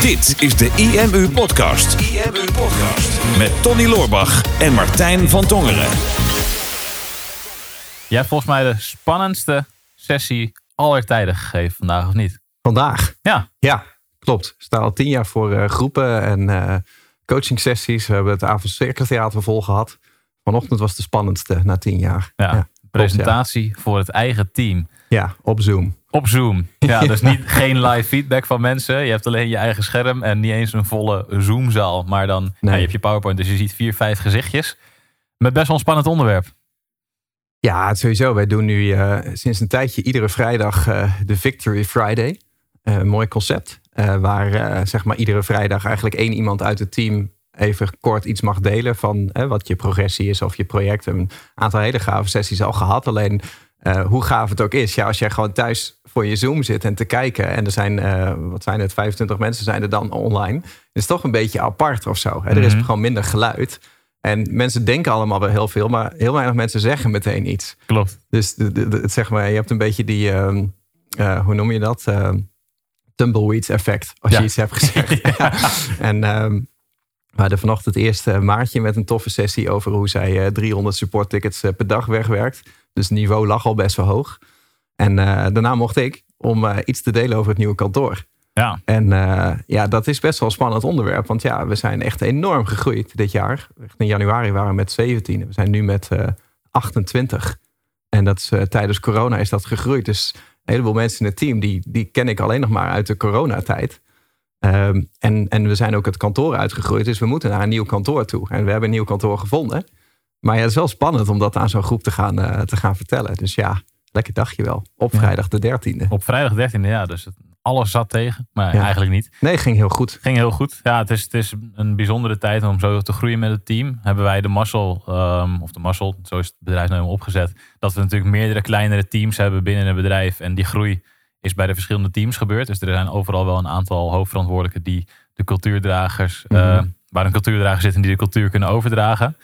Dit is de IMU Podcast. IMU Podcast. Met Tony Loorbach en Martijn van Tongeren. Jij hebt volgens mij de spannendste sessie aller tijden gegeven vandaag, of niet? Vandaag? Ja. Ja, klopt. Ik sta al tien jaar voor uh, groepen en uh, coaching sessies. We hebben het avondcirkeltheater vol gehad. Vanochtend was de spannendste na tien jaar. Ja, ja presentatie klopt, ja. voor het eigen team. Ja, op Zoom. Op Zoom. Ja, dus niet, geen live feedback van mensen. Je hebt alleen je eigen scherm en niet eens een volle Zoomzaal. Maar dan nee. ja, je hebt je PowerPoint, dus je ziet vier, vijf gezichtjes. Met best wel een spannend onderwerp. Ja, sowieso. Wij doen nu uh, sinds een tijdje iedere vrijdag uh, de Victory Friday. Uh, een mooi concept. waar zeg maar iedere vrijdag eigenlijk één iemand uit het team even kort iets mag delen van wat je progressie is of je project. Een aantal hele gave sessies al gehad. Alleen hoe gaaf het ook is. Ja, als jij gewoon thuis voor je Zoom zit en te kijken. En er zijn, wat zijn het, 25 mensen zijn er dan online. Het is toch een beetje apart of zo. Mm -hmm. Er is gewoon minder geluid. En mensen denken allemaal wel heel veel, maar heel weinig mensen zeggen meteen iets. Klopt. Dus de, de, de, zeg maar, je hebt een beetje die, uh, uh, hoe noem je dat? Uh, tumbleweeds effect, als ja. je iets hebt gezegd. ja. En um, we hadden vanochtend het eerste maatje met een toffe sessie over hoe zij 300 support tickets per dag wegwerkt. Dus het niveau lag al best wel hoog. En daarna mocht ik om iets te delen over het nieuwe kantoor. Ja. En uh, ja, dat is best wel een spannend onderwerp. Want ja, we zijn echt enorm gegroeid dit jaar. In januari waren we met 17. We zijn nu met uh, 28. En dat is, uh, tijdens corona is dat gegroeid. Dus een heleboel mensen in het team, die, die ken ik alleen nog maar uit de coronatijd. Um, en, en we zijn ook het kantoor uitgegroeid. Dus we moeten naar een nieuw kantoor toe. En we hebben een nieuw kantoor gevonden. Maar ja, het is wel spannend om dat aan zo'n groep te gaan, uh, te gaan vertellen. Dus ja, lekker dagje wel. Op vrijdag de 13e. Op vrijdag de 13e, ja. Dus alles zat tegen, maar ja. eigenlijk niet. Nee, ging heel goed. Ging heel goed. Ja, het is, het is een bijzondere tijd om zo te groeien met het team. Hebben wij de mazzel, um, of de mazzel, zo is het bedrijf nou opgezet, dat we natuurlijk meerdere kleinere teams hebben binnen het bedrijf. En die groei is bij de verschillende teams gebeurd. Dus er zijn overal wel een aantal hoofdverantwoordelijken die de cultuurdragers, mm -hmm. uh, waar een cultuurdrager zit en die de cultuur kunnen overdragen.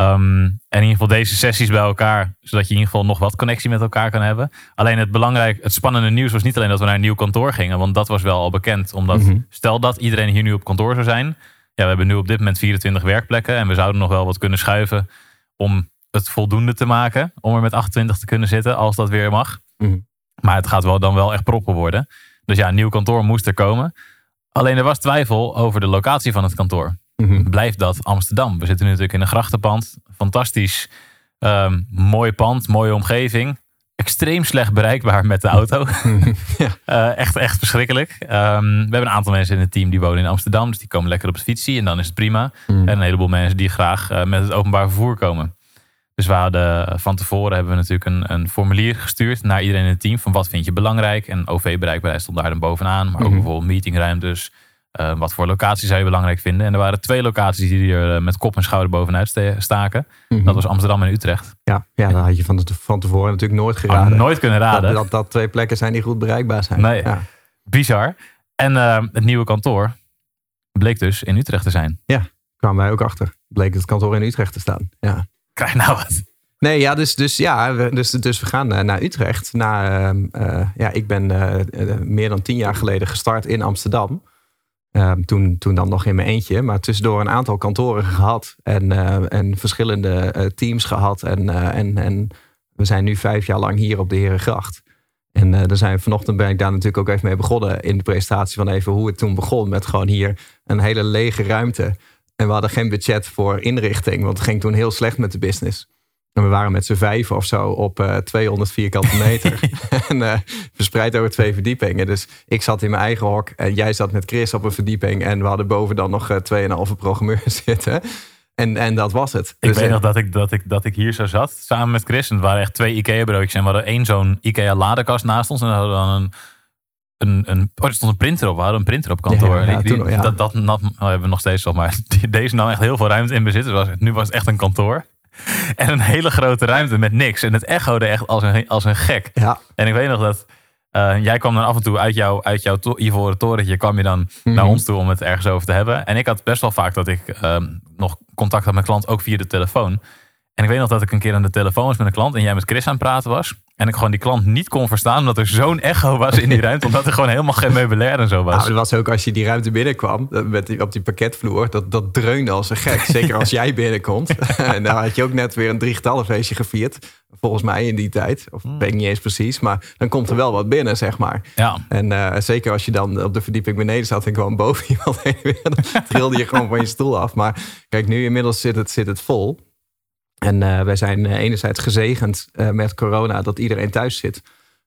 Um, en in ieder geval deze sessies bij elkaar, zodat je in ieder geval nog wat connectie met elkaar kan hebben. Alleen het belangrijk, het spannende nieuws was niet alleen dat we naar een nieuw kantoor gingen, want dat was wel al bekend. Omdat mm -hmm. stel dat iedereen hier nu op kantoor zou zijn. Ja, we hebben nu op dit moment 24 werkplekken en we zouden nog wel wat kunnen schuiven om het voldoende te maken om er met 28 te kunnen zitten als dat weer mag. Mm -hmm. Maar het gaat wel dan wel echt proppen worden. Dus ja, een nieuw kantoor moest er komen. Alleen er was twijfel over de locatie van het kantoor. Mm -hmm. Blijft dat Amsterdam? We zitten nu natuurlijk in een grachtenpand. Fantastisch. Um, mooi pand, mooie omgeving. Extreem slecht bereikbaar met de auto. ja. uh, echt, echt verschrikkelijk. Um, we hebben een aantal mensen in het team die wonen in Amsterdam. Dus die komen lekker op het fietsie en dan is het prima. Mm. En een heleboel mensen die graag uh, met het openbaar vervoer komen. Dus we hadden van tevoren hebben we natuurlijk een, een, formulier gestuurd naar iedereen in het team. Van wat vind je belangrijk? En OV-bereikbaarheid stond daar dan bovenaan. Maar ook mm -hmm. bijvoorbeeld meetingruimtes. Uh, wat voor locaties zou je belangrijk vinden? En er waren twee locaties die er uh, met kop en schouder bovenuit staken. Mm -hmm. Dat was Amsterdam en Utrecht. Ja, ja dan had je van, de, van tevoren natuurlijk nooit geraden. Oh, nooit kunnen raden. Dat, dat, dat, twee plekken zijn die goed bereikbaar zijn. Nee, ja. bizar. En uh, het nieuwe kantoor bleek dus in Utrecht te zijn. Ja, kwamen wij ook achter. Bleek het kantoor in Utrecht te staan. Ja. Krijg nou wat. Nee, ja, dus, dus, ja, we, dus, dus we gaan uh, naar Utrecht. Na, uh, ja, ik ben meer dan tien jaar geleden gestart in Amsterdam. Ehm, toen, toen dan nog in mijn eentje. Maar tussendoor een aantal kantoren gehad. En, en verschillende teams gehad. En, en, en we zijn nu vijf jaar lang hier op de Herengracht. En uh, zijn vanochtend ben ik daar natuurlijk ook even mee begonnen. In de presentatie van even hoe het toen begon. Met gewoon hier een hele lege ruimte. En we hadden geen budget voor inrichting. Want het ging toen heel slecht met de business. En we waren met z'n vijf of zo op uh, 200 vierkante meter. en uh, verspreid over twee verdiepingen. Dus ik zat in mijn eigen hok. En jij zat met Chris op een verdieping. En we hadden boven dan nog uh, 2,5 programmeurs zitten. En, en dat was het. Ik dus weet nog dat ik, dat, ik, dat ik hier zo zat. Samen met Chris. En het waren echt twee Ikea broodjes. En we hadden één zo'n Ikea ladekast naast ons. En dan hadden we dan een... Een, een, oh, er stond een printer op. We hadden een printer op kantoor. Ja, ja, die, toen, ja. Dat, dat, dat oh, hebben we nog steeds al. Maar deze nam echt heel veel ruimte in bezit. Dus nu was het echt een kantoor. En een hele grote ruimte met niks. En het echode echt als een, als een gek. Ja. En ik weet nog dat uh, jij kwam dan af en toe uit, jou, uit jouw to ivoren torentje, kwam je dan mm -hmm. naar ons toe om het ergens over te hebben. En ik had best wel vaak dat ik um, nog contact had met klant, ook via de telefoon. En ik weet nog dat ik een keer aan de telefoon was met een klant en jij met Chris aan het praten was. En ik gewoon die klant niet kon verstaan. Omdat er zo'n echo was in die ruimte. Omdat er gewoon helemaal geen meubilair en zo was. Nou, het was ook als je die ruimte binnenkwam. Met die, op die pakketvloer. Dat, dat dreunde als een gek. Zeker als jij binnenkomt. en dan had je ook net weer een driegetallenfeestje gevierd. Volgens mij in die tijd. Of Hmm. weet ik niet eens precies. Maar dan komt er wel wat binnen, zeg maar. Ja, En eh, zeker als je dan op de verdieping beneden zat en gewoon boven iemand heen dan trilde je gewoon van je stoel af. Maar kijk, nu inmiddels zit het, zit het vol. En eh, wij zijn eh, enerzijds gezegend eh, met corona dat iedereen thuis zit.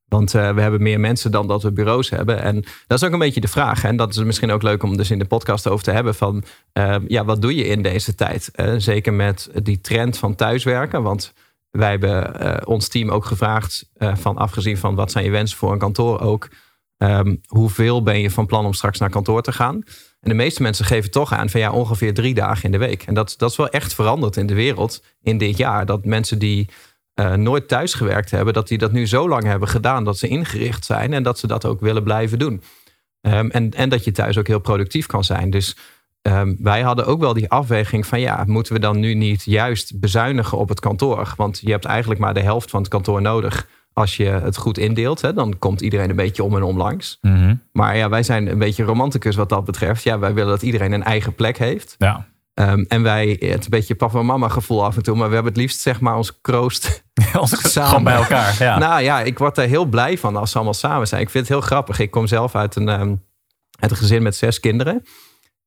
Want we hebben meer mensen dan dat we bureaus hebben. En dat is ook een beetje de vraag. En dat is misschien ook leuk om dus in de podcast over te hebben. Van ja, wat doe je in deze tijd? Zeker met die trend van thuiswerken. Want wij hebben ons team ook gevraagd. van afgezien van wat zijn je wensen voor een kantoor ook. Ehm, hoeveel ben je van plan om straks naar kantoor te gaan? En de meeste mensen geven toch aan van ja, ongeveer drie dagen in de week. En dat, dat is wel echt veranderd in de wereld in dit jaar. Dat mensen die eh, nooit thuis gewerkt hebben, dat die dat nu zo lang hebben gedaan dat ze ingericht zijn en dat ze dat ook willen blijven doen. Ehm, en, en dat je thuis ook heel productief kan zijn. Dus ehm, wij hadden ook wel die afweging van ja, moeten we dan nu niet juist bezuinigen op het kantoor? Want je hebt eigenlijk maar de helft van het kantoor nodig als je het goed indeelt. Hè? Dan komt iedereen een beetje om en om langs. Mhm. Maar ja, wij zijn een beetje romanticus wat dat betreft. Ja, wij willen dat iedereen een eigen plek heeft. ja. Ehm, en wij, het een beetje papa en mama gevoel af en toe. Maar we hebben het liefst zeg maar ons kroost Ons Samen. gewoon bij elkaar. Ja. nou ja, ik word daar heel blij van als ze allemaal samen zijn. Ik vind het heel grappig. Ik kom zelf uit een, ehm, uit een gezin met zes kinderen.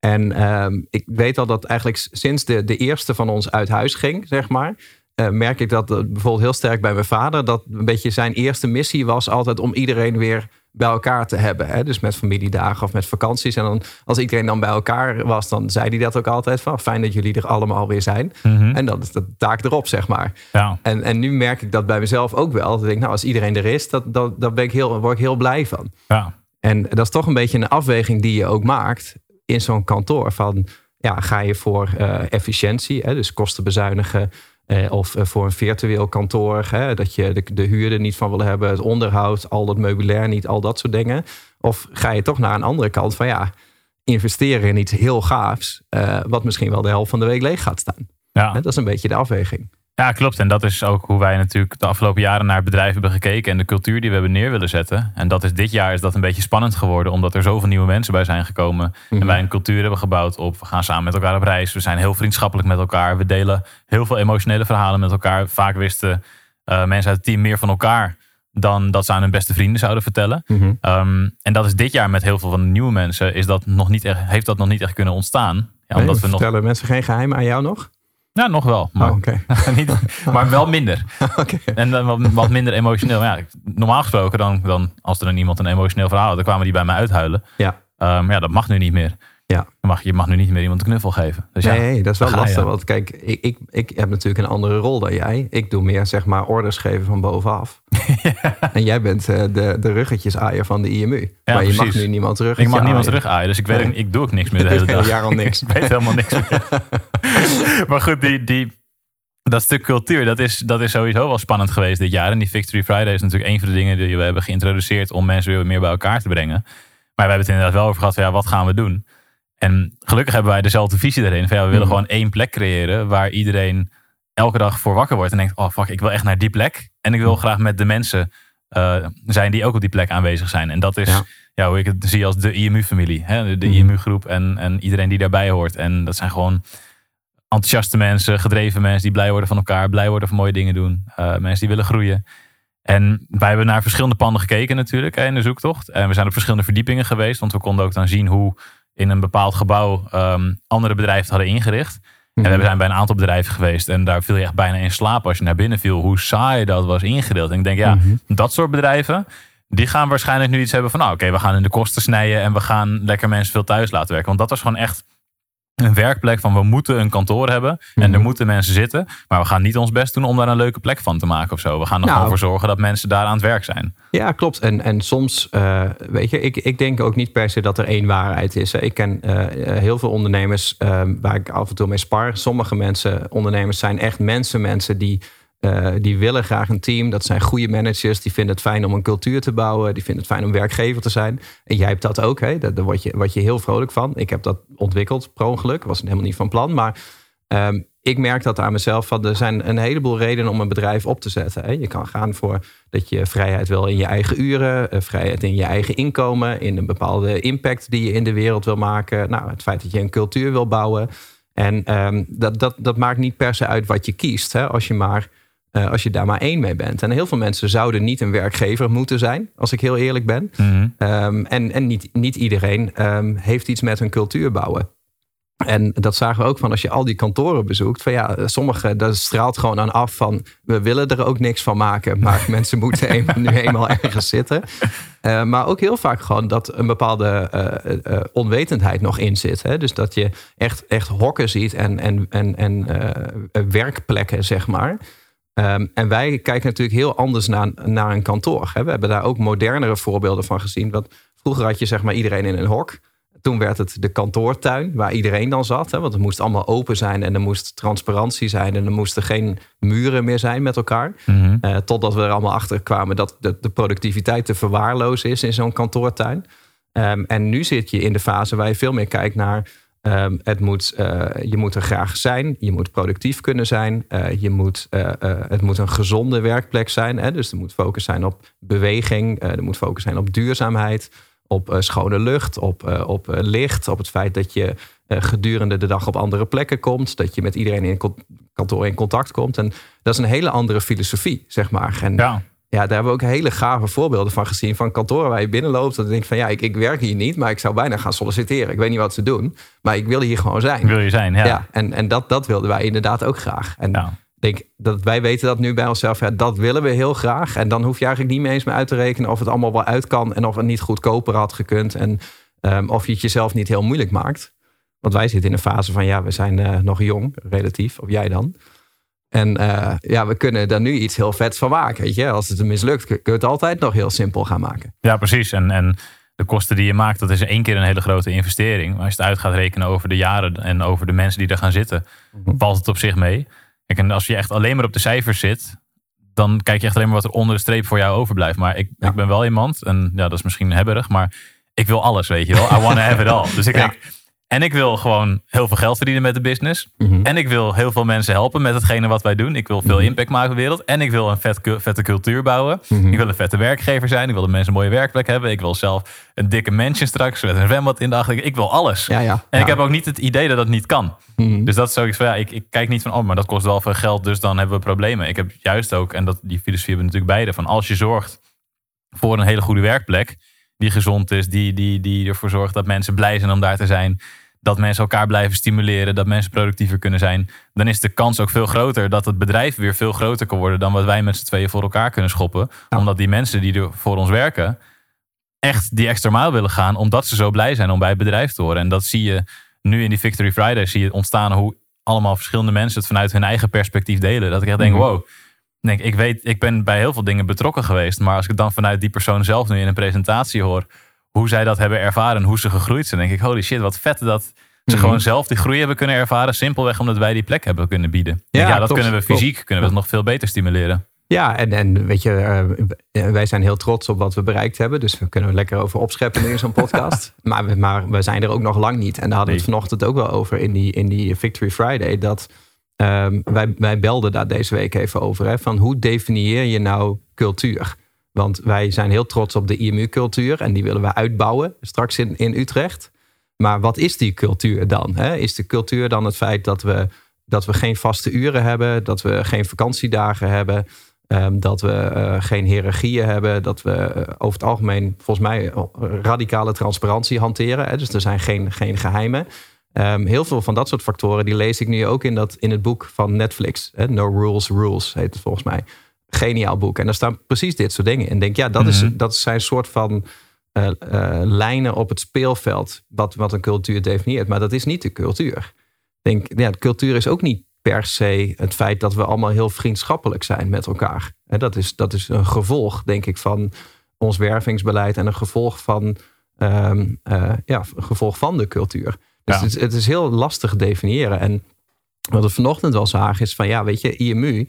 En ehm, ik weet al dat eigenlijk sinds de, de eerste van ons uit huis ging, zeg maar. Eh, merk ik dat eh, bijvoorbeeld heel sterk bij mijn vader. Dat een beetje zijn eerste missie was altijd om iedereen weer bij elkaar te hebben. Hè? Dus met familiedagen of met vakanties. En dan, als iedereen dan bij elkaar was, dan zei hij dat ook altijd van fijn dat jullie er allemaal weer zijn. Mhm. En dat is de taak erop, zeg maar. ja. En, en nu merk ik dat bij mezelf ook wel. Dat ik denk, nou, als iedereen er is, dat, dat, dat ben ik heel, word ik heel blij van. ja. En dat is toch een beetje een afweging die je ook maakt in zo'n kantoor. Van ja, ga je voor eh, efficiëntie, hè, dus kosten bezuinigen. Eh, of eh, voor een virtueel kantoor, hè, dat je de, de huur er niet van wil hebben, het onderhoud, al dat meubilair niet, al dat soort dingen. Of ga je toch naar een andere kant van ja, investeren in iets heel gaafs, eh, wat misschien wel de helft van de week leeg gaat staan. ja. Dat is een beetje de afweging. Ja, klopt. En dat is ook hoe wij natuurlijk de afgelopen jaren naar het bedrijf hebben gekeken en de cultuur die we hebben neer willen zetten. En dat is dit jaar is dat een beetje spannend geworden, omdat er zoveel nieuwe mensen bij zijn gekomen. En wij een cultuur hebben gebouwd op, we gaan samen met elkaar op reis. We zijn heel vriendschappelijk met elkaar. We delen heel veel emotionele verhalen met elkaar. Vaak wisten eh, mensen uit het team meer van elkaar dan dat ze aan hun beste vrienden zouden vertellen. Mhm. Ehm, en dat is dit jaar met heel veel van de nieuwe mensen, is dat nog niet echt, heeft dat nog niet echt kunnen ontstaan. Ja, omdat we nog, vertellen mensen geen geheimen aan jou nog? Ja, nog wel, maar, Oh, niet, maar wel minder. En dan wat, wat minder emotioneel. Ja, normaal gesproken, dan, dan, als er dan iemand een emotioneel verhaal had, dan kwamen die bij mij uithuilen. Ja. Ehm, ja, dat mag nu niet meer. Ja. Je mag, je mag nu niet meer iemand een knuffel geven. Dus ja, Nee, dat is wel lastig. Want kijk, ik, ik, ik heb natuurlijk een andere rol dan jij. Ik doe meer, zeg maar, orders geven van bovenaf. En jij bent eh, de, de ruggetjesaaier van de IMU. maar je mag nu niemand terug. ik mag niemand terug aaien, dus ik, weet, Nee. ik doe ook niks meer de hele dag. jaar al niks. ik weet helemaal niks meer. maar goed, die, die, dat stuk cultuur, dat is, dat is sowieso wel spannend geweest dit jaar. En die Victory Friday is natuurlijk een van de dingen die we hebben geïntroduceerd om mensen weer meer bij elkaar te brengen. Maar we hebben het inderdaad wel over gehad van ja, wat gaan we doen? En gelukkig hebben wij dezelfde visie. Van ja, we willen Mhm. gewoon één plek creëren waar iedereen elke dag voor wakker wordt en denkt, oh fuck, ik wil echt naar die plek. En ik wil Mhm. graag met de mensen eh, zijn die ook op die plek aanwezig zijn. En dat is Ja. ja. hoe ik het zie als de IMU-familie. De, de Mhm. IMU-groep en, en iedereen die daarbij hoort. En dat zijn gewoon enthousiaste mensen, gedreven mensen die blij worden van elkaar, blij worden van mooie dingen doen. eh, mensen die willen groeien. En wij hebben naar verschillende panden gekeken natuurlijk hè, in de zoektocht. En we zijn op verschillende verdiepingen geweest, want we konden ook dan zien hoe in een bepaald gebouw ehm, andere bedrijven hadden ingericht. En we zijn bij een aantal bedrijven geweest en daar viel je echt bijna in slaap als je naar binnen viel. Hoe saai dat was ingedeeld. En ik denk, ja, Mhm. dat soort bedrijven, die gaan waarschijnlijk nu iets hebben van, nou oké, we gaan in de kosten snijden en we gaan lekker mensen veel thuis laten werken. Want dat was gewoon echt een werkplek van we moeten een kantoor hebben en er Mhm. moeten mensen zitten. Maar we gaan niet ons best doen om daar een leuke plek van te maken of zo. We gaan er Nou. gewoon voor zorgen dat mensen daar aan het werk zijn. Ja, klopt. En, en soms, eh, weet je, ik, ik denk ook niet per se dat er één waarheid is. hè. Ik ken eh, eh, heel veel ondernemers eh, waar ik af en toe mee spar. Sommige mensen, ondernemers, zijn echt mensen, mensen die, eh, die willen graag een team. Dat zijn goede managers. Die vinden het fijn om een cultuur te bouwen. Die vinden het fijn om werkgever te zijn. En jij hebt dat ook. Hè? Daar, word, je, word je heel vrolijk van. Ik heb dat ontwikkeld per ongeluk. Was helemaal niet van plan. Maar Ehm, ik merk dat aan mezelf. Van, er zijn een heleboel redenen om een bedrijf op te zetten. Hè. Je kan gaan voor dat je vrijheid wil in je eigen uren, eh, vrijheid in je eigen inkomen, in een bepaalde impact die je in de wereld wil maken. Nou, het feit dat je een cultuur wil bouwen. En ehm, dat, dat, dat maakt niet per se uit wat je kiest. Hè, als je maar uh, als je daar maar één mee bent. En heel veel mensen zouden niet een werkgever moeten zijn, als ik heel eerlijk ben. Mhm. Um, en en niet, niet iedereen um, heeft iets met hun cultuur bouwen. En dat zagen we ook van als je al die kantoren bezoekt. Van ja, sommige, dat straalt gewoon aan af van we willen er ook niks van maken. Maar mensen moeten een, nu eenmaal ergens zitten. Uh, maar ook heel vaak gewoon dat een bepaalde uh, uh, onwetendheid nog in zit. Hè? Dus dat je echt, echt hokken ziet en, en, en, en werkplekken, zeg maar. Um, en wij kijken natuurlijk heel anders naar, naar een kantoor. Hè? We hebben daar ook modernere voorbeelden van gezien. Want vroeger had je zeg maar iedereen in een hok. Toen werd het de kantoortuin waar iedereen dan zat. Hè? Want het moest allemaal open zijn en er moest transparantie zijn. En er moesten geen muren meer zijn met elkaar. Mm -hmm. uh, totdat we er allemaal achter kwamen dat de, de productiviteit te verwaarlozen is in zo'n kantoortuin. Um, en nu zit je in de fase waar je veel meer kijkt naar Um, het moet, uh, je moet er graag zijn. Je moet productief kunnen zijn. Uh, je moet, uh, het moet een gezonde werkplek zijn. Hè? Dus er moet focus zijn op beweging. er moet focus zijn op duurzaamheid. Op schone lucht. Op, op licht. Op het feit dat je gedurende de dag op andere plekken komt. Dat je met iedereen in kantoor in contact komt. En dat is een hele andere filosofie, zeg maar. En ja. Ja, daar hebben we ook hele gave voorbeelden van gezien. Van kantoren waar je binnenloopt. Dat je denkt van ja, ik, ik werk hier niet. Maar ik zou bijna gaan solliciteren. Ik weet niet wat ze doen. Maar ik wil hier gewoon zijn. Wil je zijn, ja. ja en en dat, dat wilden wij inderdaad ook graag. En ja. denk dat wij weten dat nu bij onszelf. Ja, dat willen we heel graag. En dan hoef je eigenlijk niet meer eens meer uit te rekenen. Of het allemaal wel uit kan. En of het niet goedkoper had gekund. En um, of je het jezelf niet heel moeilijk maakt. Want wij zitten in een fase van ja, we zijn uh, nog jong, relatief. Of jij dan. En uh, ja, we kunnen daar nu iets heel vets van maken. Weet je? Als het mislukt, kun je het altijd nog heel simpel gaan maken. Ja, precies. En, en de kosten die je maakt, dat is één keer een hele grote investering. Maar als je het uit gaat rekenen over de jaren en over de mensen die er gaan zitten, mm-hmm. valt het op zich mee. Kijk, en als je echt alleen maar op de cijfers zit, dan kijk je echt alleen maar wat er onder de streep voor jou overblijft. Maar ik, ja. ik ben wel iemand, en ja, dat is misschien hebberig, maar ik wil alles, weet je wel. I want to have it all. Dus ik Ja. En ik wil gewoon heel veel geld verdienen met de business. Mhm. En ik wil heel veel mensen helpen met hetgene wat wij doen. Ik wil veel impact maken in de wereld. En ik wil een vet, vette cultuur bouwen. Mhm. Ik wil een vette werkgever zijn. Ik wil dat mensen een mooie werkplek hebben. Ik wil zelf een dikke mansion straks met een zwembad in de achter. Ik wil alles. Ja, ja. En ik heb ook niet het idee dat dat niet kan. Mhm. Dus dat is zoiets van, ja, ik, ik kijk niet van, oh, maar dat kost wel veel geld, dus dan hebben we problemen. Ik heb juist ook, en dat, die filosofie hebben we natuurlijk beide, van als je zorgt voor een hele goede werkplek, die gezond is, die, die, die ervoor zorgt dat mensen blij zijn om daar te zijn, dat mensen elkaar blijven stimuleren, dat mensen productiever kunnen zijn, dan is de kans ook veel groter dat het bedrijf weer veel groter kan worden dan wat wij met z'n tweeën voor elkaar kunnen schoppen. Ja. Omdat die mensen die er voor ons werken, echt die extra maal willen gaan, omdat ze zo blij zijn om bij het bedrijf te horen. En dat zie je nu in die Victory Friday, zie je ontstaan hoe allemaal verschillende mensen het vanuit hun eigen perspectief delen. Dat ik echt denk, Mhm. wow. Ik Denk, ik weet, ik ben bij heel veel dingen betrokken geweest, maar als ik het dan vanuit die persoon zelf nu in een presentatie hoor, hoe zij dat hebben ervaren en hoe ze gegroeid zijn, denk ik, holy shit, wat vet dat ze Mhm. gewoon zelf die groei hebben kunnen ervaren, simpelweg omdat wij die plek hebben kunnen bieden. Ja, denk, ja dat kunnen we fysiek, kunnen we het nog veel beter stimuleren. Ja, en, en weet je, eh, wij zijn heel trots op wat we bereikt hebben. Dus we kunnen er lekker over opscheppen in zo'n podcast. maar, we, maar we zijn er ook nog lang niet. En daar hadden we het vanochtend ook wel over in die, in die Victory Friday. Dat ehm, wij, wij belden daar deze week even over. Hè, van hoe definieer je nou cultuur? Want wij zijn heel trots op de IMU-cultuur. En die willen we uitbouwen straks in, in Utrecht. Maar wat is die cultuur dan? Hè? Is de cultuur dan het feit dat we, dat we geen vaste uren hebben? Dat we geen vakantiedagen hebben? Ehm, dat we eh, geen hiërarchieën hebben. Dat we eh, over het algemeen volgens mij eh, radicale transparantie hanteren. Hè? Dus er zijn geen, geen geheimen. Ehm, heel veel van dat soort factoren die lees ik nu ook in, dat, in het boek van Netflix. Hè? No Rules, Rules heet het volgens mij. Geniaal boek. En daar staan precies dit soort dingen in. Ik denk, ja, dat, is, Mhm. dat zijn soort van eh, eh, lijnen op het speelveld. Wat, wat een cultuur definieert. Maar dat is niet de cultuur. Denk, ja, de cultuur is ook niet per se het feit dat we allemaal heel vriendschappelijk zijn met elkaar. Hè, dat, is, dat is een gevolg, denk ik, van ons wervingsbeleid en een gevolg van, ehm, eh, ja, een gevolg van de cultuur. Dus Ja. het, is- het is heel lastig te definiëren. En wat we vanochtend wel zagen is van ja, weet je, IMU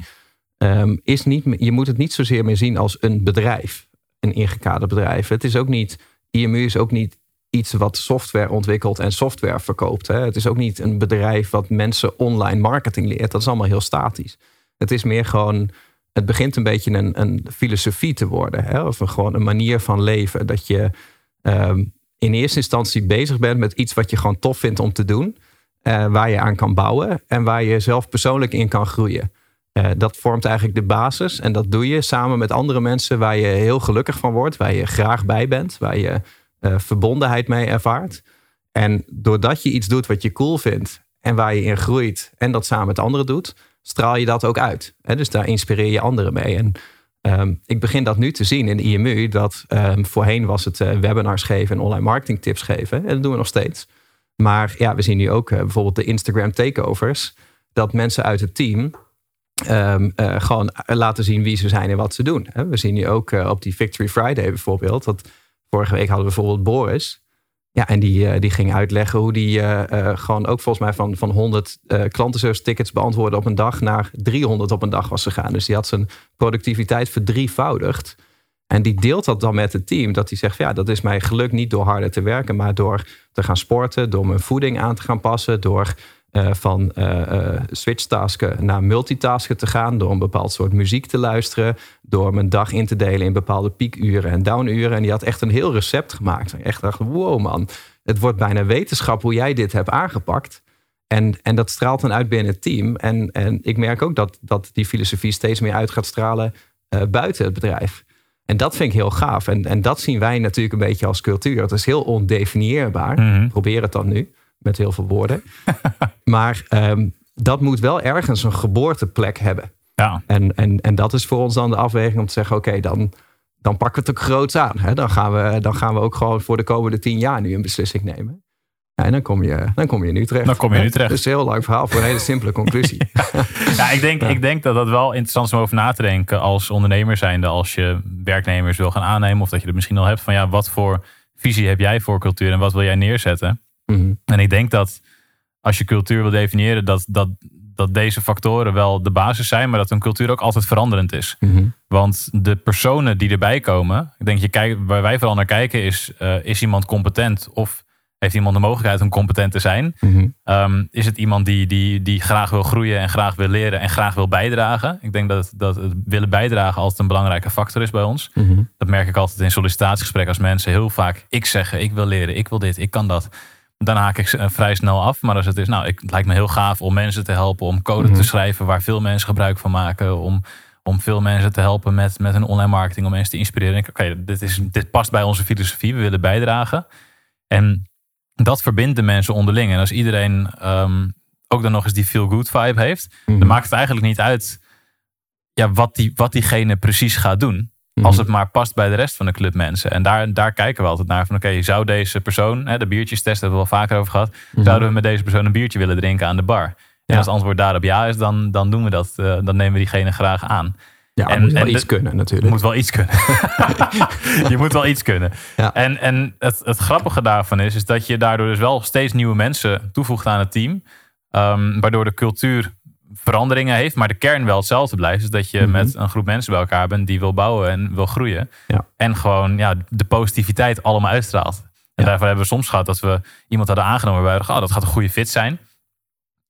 ehm, is niet, je moet het niet zozeer meer zien als een bedrijf, een ingekaderd bedrijf. Het is ook niet, IMU is ook niet iets wat software ontwikkelt en software verkoopt. Hè. Het is ook niet een bedrijf wat mensen online marketing leert. Dat is allemaal heel statisch. Het is meer gewoon, het begint een beetje een, een filosofie te worden. Hè? Of een, gewoon een manier van leven. Dat je ehm, in eerste instantie bezig bent met iets wat je gewoon tof vindt om te doen. Uh, waar je aan kan bouwen en waar je zelf persoonlijk in kan groeien. Uh, dat vormt eigenlijk de basis en dat doe je samen met andere mensen waar je heel gelukkig van wordt, waar je graag bij bent, waar je uh, verbondenheid mee ervaart. En doordat je iets doet wat je cool vindt en waar je in groeit en dat samen met anderen doet, straal je dat ook uit. Hè? Dus daar inspireer je anderen mee. En um, ik begin dat nu te zien in de IMU, dat um, voorheen was het uh, webinars geven en online marketing tips geven. En dat doen we nog steeds. Maar ja, we zien nu ook uh, bijvoorbeeld de Instagram takeovers, dat mensen uit het team Um, uh, gewoon laten zien wie ze zijn en wat ze doen. We zien nu ook op die Victory Friday bijvoorbeeld. Dat vorige week hadden we bijvoorbeeld Boris. Ja, en die, uh, die ging uitleggen hoe die gewoon ook volgens mij van, van 100 klantenservice tickets beantwoorden op een dag naar 300 op een dag was gegaan. Dus die had zijn productiviteit verdrievoudigd. En die deelt dat dan met het team. Dat hij zegt, ja, dat is mij geluk niet door harder te werken, maar door te gaan sporten, door mijn voeding aan te gaan passen, door uh, van uh, uh, switchtasken naar multitasken te gaan. Door een bepaald soort muziek te luisteren. Door mijn dag in te delen in bepaalde piekuren en downuren. En die had echt een heel recept gemaakt. Ik echt dacht, wow man, het wordt bijna wetenschap hoe jij dit hebt aangepakt. En, en dat straalt dan uit binnen het team. En, en ik merk ook dat, dat die filosofie steeds meer uit gaat stralen buiten het bedrijf. En dat vind ik heel gaaf. En, en dat zien wij natuurlijk een beetje als cultuur. Het is heel ondefinieerbaar. Mm -hmm. Probeer het dan nu met heel veel woorden. maar um, dat moet wel ergens een geboorteplek hebben. Ja. En, en, en dat is voor ons dan de afweging om te zeggen: oké, okay, dan, dan pakken we het ook groots aan. Hè? Dan, gaan we, dan gaan we ook gewoon voor de komende tien jaar nu een beslissing nemen. Ja, en dan kom, je, dan kom je nu terecht. Dan kom je nu terecht. Dus een heel lang verhaal voor een hele simpele conclusie. ja, ja, ik, denk, ja. ik denk dat dat wel interessant is om over na te denken als ondernemer zijnde. Als je werknemers wil gaan aannemen. Of dat je er misschien al hebt van ja, wat voor visie heb jij voor cultuur en wat wil jij neerzetten? Mm -hmm. En ik denk dat als je cultuur wil definiëren, dat, dat, dat deze factoren wel de basis zijn, maar dat een cultuur ook altijd veranderend is. Mm -hmm. Want de personen die erbij komen, ik denk je kijkt, waar wij vooral naar kijken, is: uh, is iemand competent of heeft iemand de mogelijkheid om competent te zijn? Mm -hmm. um, is het iemand die, die, die graag wil groeien en graag wil leren en graag wil bijdragen? Ik denk dat, dat het willen bijdragen altijd een belangrijke factor is bij ons. Mhm. Dat merk ik altijd in sollicitatiegesprekken als mensen heel vaak ik zeggen: ik wil leren, ik wil dit, ik kan dat dan haak ik vrij snel af. Maar als het is, nou, ik, het lijkt me heel gaaf om mensen te helpen om code Mhm. te schrijven waar veel mensen gebruik van maken. Om, om veel mensen te helpen met, met hun online marketing, om mensen te inspireren. Oké, okay, dit, is, dit past bij onze filosofie, we willen bijdragen. En dat verbindt de mensen onderling. En als iedereen um, ook dan nog eens die feel-good vibe heeft, Mhm. dan maakt het eigenlijk niet uit ja, wat, die, wat diegene precies gaat doen. Mhm. Als het maar past bij de rest van de club mensen. En daar, daar kijken we altijd naar. Van oké, okay, zou deze persoon, hè, de biertjestest hebben we wel vaker over gehad. Mhm. Zouden we met deze persoon een biertje willen drinken aan de bar? En Ja. als het antwoord daarop ja is, dan, dan doen we dat. eh, dan nemen we diegene graag aan. Ja, En- moet wel en iets de- kunnen Je natuurlijk. moet wel iets kunnen. je moet wel iets kunnen. Ja. En, en het, het grappige daarvan is, is dat je daardoor dus wel steeds nieuwe mensen toevoegt aan het team. Ehm, waardoor de cultuur veranderingen heeft, maar de kern wel hetzelfde blijft. Dus dat je Mhm. met een groep mensen bij elkaar bent die wil bouwen en wil groeien. Ja. En gewoon ja, de positiviteit allemaal uitstraalt. En Ja. daarvoor hebben we soms gehad dat we iemand hadden aangenomen waarbij we dachten, oh, dat gaat een goede fit zijn.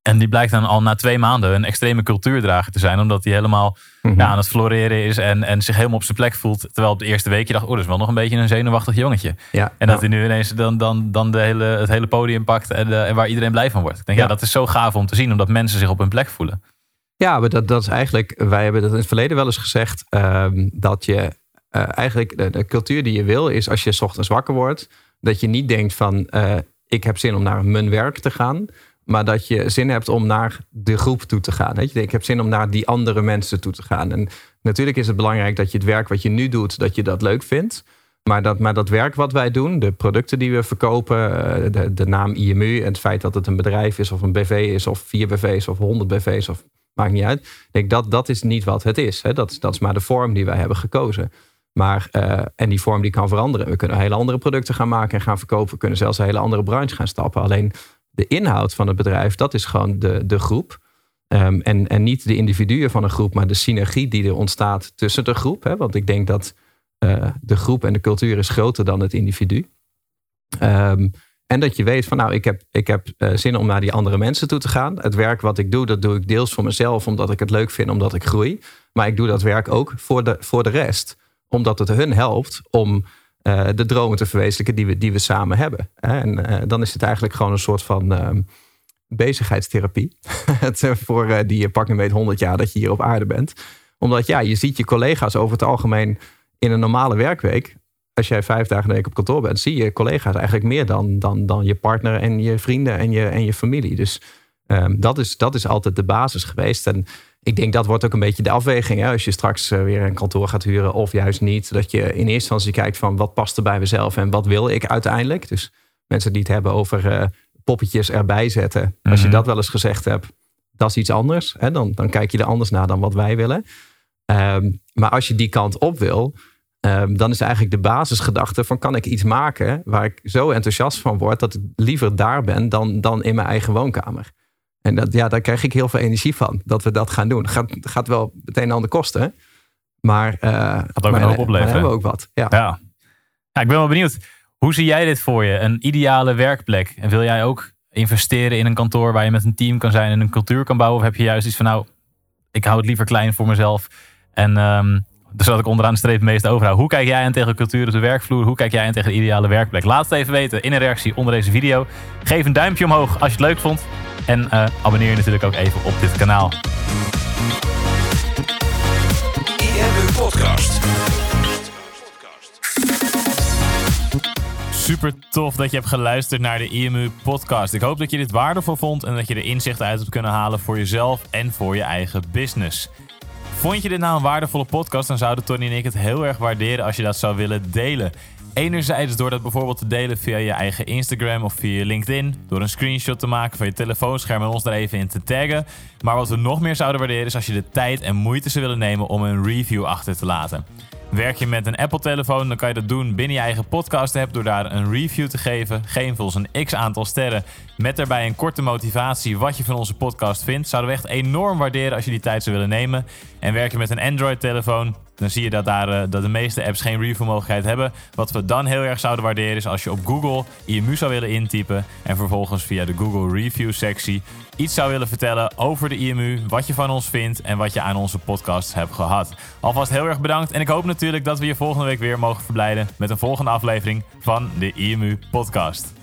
En die blijkt dan al na twee maanden een extreme cultuurdrager te zijn. Omdat hij helemaal Mhm. ja, aan het floreren is en, en zich helemaal op zijn plek voelt. Terwijl op de eerste week je dacht, oh, dat is wel nog een beetje een zenuwachtig jongetje. ja. En dat ja. hij nu ineens dan, dan, dan de hele, het hele podium pakt en, eh, en waar iedereen blij van wordt. Ik denk, ja. Ja. dat is zo gaaf om te zien, omdat mensen zich op hun plek voelen. Ja, maar dat, dat is eigenlijk, wij hebben dat in het verleden wel eens gezegd, ehm, dat je eh, eigenlijk de, de cultuur die je wil is als je ochtends wakker wordt, dat je niet denkt van eh, ik heb zin om naar mijn werk te gaan, maar dat je zin hebt om naar de groep toe te gaan. Weet je, ik heb zin om naar die andere mensen toe te gaan. En natuurlijk is het belangrijk dat je het werk wat je nu doet, dat je dat leuk vindt. Maar dat, maar dat werk wat wij doen, de producten die we verkopen, eh, de, de naam IMU en het feit dat het een bedrijf is of een BV is of vier BV's of honderd BV's of maakt niet uit. Denk dat dat is niet wat het is. Hè. Dat, dat is maar de vorm die wij hebben gekozen. Maar, eh, en die vorm die kan veranderen. We kunnen hele andere producten gaan maken en gaan verkopen. We kunnen zelfs een hele andere branche gaan stappen. Alleen de inhoud van het bedrijf, dat is gewoon de, de groep. Ehm, en, en niet de individuen van een groep, maar de synergie die er ontstaat tussen de groep. Hè. Want ik denk dat eh, de groep en de cultuur is groter dan het individu. Ehm, en dat je weet van nou, ik heb, ik heb uh, zin om naar die andere mensen toe te gaan. Het werk wat ik doe, dat doe ik deels voor mezelf, omdat ik het leuk vind, omdat ik groei. Maar ik doe dat werk ook voor de, voor de rest. Omdat het hun helpt om uh, de dromen te verwezenlijken die we, die we samen hebben. En uh, dan is het eigenlijk gewoon een soort van ehm, bezigheidstherapie. het, voor die pak en weet 100 jaar dat je hier op aarde bent. Omdat ja, je ziet je collega's over het algemeen in een normale werkweek als jij vijf dagen in de week op kantoor bent, zie je collega's eigenlijk meer dan, dan, dan je partner en je vrienden en je, en je familie. Dus um, dat, is, dat is altijd de basis geweest. En ik denk dat wordt ook een beetje de afweging. Hè? Als je straks uh, weer een kantoor gaat huren of juist niet. Dat je in eerste instantie kijkt van wat past er bij mezelf en wat wil ik uiteindelijk. Dus mensen die het hebben over uh, poppetjes erbij zetten. Mm -hmm. Als je mhm. dat wel eens gezegd hebt, dat is iets anders. Hè? Dan, dan kijk je er anders naar dan wat wij willen. Um, maar als je die kant op wil, Um, dan is eigenlijk de basisgedachte van kan ik iets maken waar ik zo enthousiast van word dat ik liever daar ben dan, dan in mijn eigen woonkamer. En dat, ja, daar krijg ik heel veel energie van dat we dat gaan doen. Het gaat, gaat wel meteen aan de kosten, maar, uh, gaat ook een hoop opleveren. hebben we ook wat. Ja. Ja. ja, ik ben wel benieuwd. Hoe zie jij dit voor je? Een ideale werkplek? En wil jij ook investeren in een kantoor waar je met een team kan zijn en een cultuur kan bouwen? Of heb je juist iets van nou, ik hou het liever klein voor mezelf en um, dus dat ik onderaan de streep meest overhoud. Hoe kijk jij aan tegen cultuur op de werkvloer? Hoe kijk jij aan tegen de ideale werkplek? Laat het even weten in een reactie onder deze video. Geef een duimpje omhoog als je het leuk vond. En uh, abonneer je natuurlijk ook even op dit kanaal. IMU Podcast. Super tof dat je hebt geluisterd naar de IMU Podcast. Ik hoop dat je dit waardevol vond en dat je er inzichten uit hebt kunnen halen voor jezelf en voor je eigen business. Vond je dit nou een waardevolle podcast, dan zouden Tony en ik het heel erg waarderen als je dat zou willen delen. Enerzijds door dat bijvoorbeeld te delen via je eigen Instagram of via LinkedIn. Door een screenshot te maken van je telefoonscherm en ons er even in te taggen. Maar wat we nog meer zouden waarderen is als je de tijd en moeite zou willen nemen om een review achter te laten. Werk je met een Apple-telefoon, dan kan je dat doen binnen je eigen podcast-app door daar een review te geven. Geef ons een x aantal sterren met daarbij een korte motivatie wat je van onze podcast vindt. Zouden we echt enorm waarderen als je die tijd zou willen nemen. En werk je met een Android-telefoon, dan zie je dat, daar, uh, dat de meeste apps geen review mogelijkheid hebben. Wat we dan heel erg zouden waarderen is als je op Google IMU zou willen intypen en vervolgens via de Google Review sectie iets zou willen vertellen over de IMU, wat je van ons vindt en wat je aan onze podcast hebt gehad. Alvast heel erg bedankt en ik hoop natuurlijk dat we je volgende week weer mogen verblijden met een volgende aflevering van de IMU podcast.